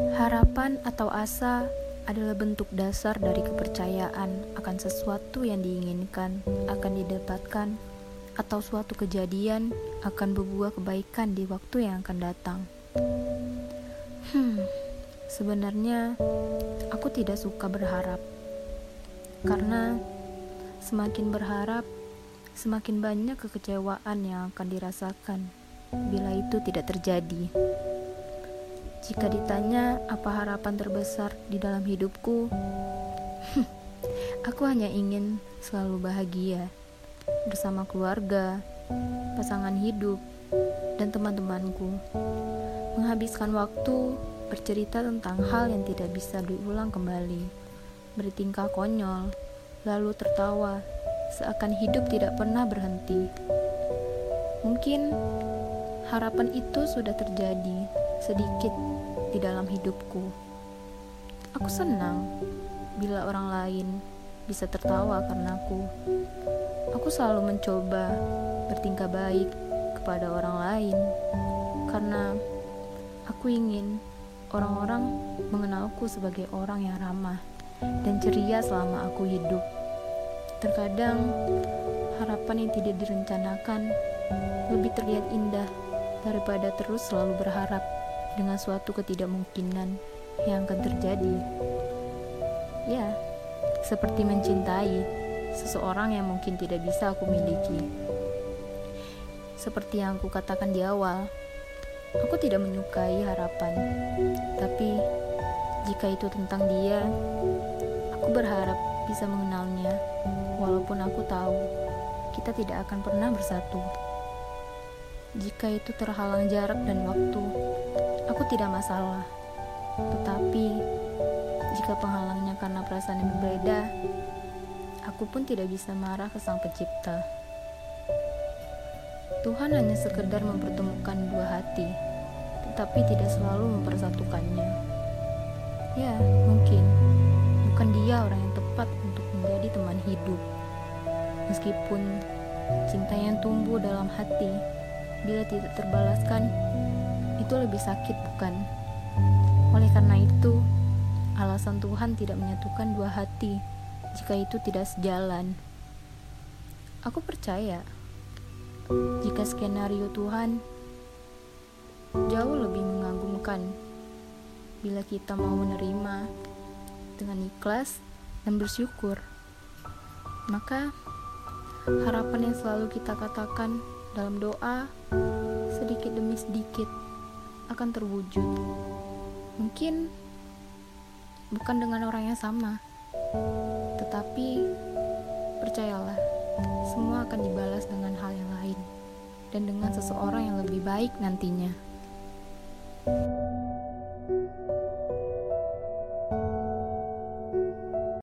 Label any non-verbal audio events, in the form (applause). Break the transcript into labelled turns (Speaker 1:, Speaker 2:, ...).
Speaker 1: Harapan atau asa adalah bentuk dasar dari kepercayaan akan sesuatu yang diinginkan akan didapatkan atau suatu kejadian akan berbuah kebaikan di waktu yang akan datang. Hmm, sebenarnya aku tidak suka berharap. Karena semakin berharap, semakin banyak kekecewaan yang akan dirasakan bila itu tidak terjadi. Jika ditanya apa harapan terbesar di dalam hidupku, (laughs) aku hanya ingin selalu bahagia bersama keluarga, pasangan hidup, dan teman-temanku. Menghabiskan waktu bercerita tentang hal yang tidak bisa diulang kembali, bertingkah konyol, lalu tertawa, seakan hidup tidak pernah berhenti. Mungkin harapan itu sudah terjadi sedikit di dalam hidupku. Aku senang bila orang lain bisa tertawa karena aku. Aku selalu mencoba bertingkah baik kepada orang lain karena aku ingin orang-orang mengenalku sebagai orang yang ramah dan ceria selama aku hidup. Terkadang harapan yang tidak direncanakan lebih terlihat indah daripada terus selalu berharap dengan suatu ketidakmungkinan yang akan terjadi. Ya, seperti mencintai seseorang yang mungkin tidak bisa aku miliki. Seperti yang aku katakan di awal, aku tidak menyukai harapan, tapi jika itu tentang dia, aku berharap bisa mengenalnya, walaupun aku tahu kita tidak akan pernah bersatu. Jika itu terhalang jarak dan waktu, aku tidak masalah. Tetapi, jika penghalangnya karena perasaan yang berbeda, aku pun tidak bisa marah ke Sang Pencipta. Tuhan hanya sekedar mempertemukan dua hati, tetapi tidak selalu mempersatukannya. Ya, mungkin bukan dia orang yang tepat untuk menjadi teman hidup. Meskipun cinta yang tumbuh dalam hati bila tidak terbalaskan, itu lebih sakit, bukan? Oleh karena itu, alasan Tuhan tidak menyatukan dua hati jika itu tidak sejalan. Aku percaya jika skenario Tuhan jauh lebih mengagumkan bila kita mau menerima dengan ikhlas dan bersyukur. Maka harapan yang selalu kita katakan dalam doa sedikit demi sedikit akan terwujud. Mungkin bukan dengan orang yang sama, tetapi percayalah, semua akan dibalas dengan hal yang lain dan dengan seseorang yang lebih baik nantinya. thank you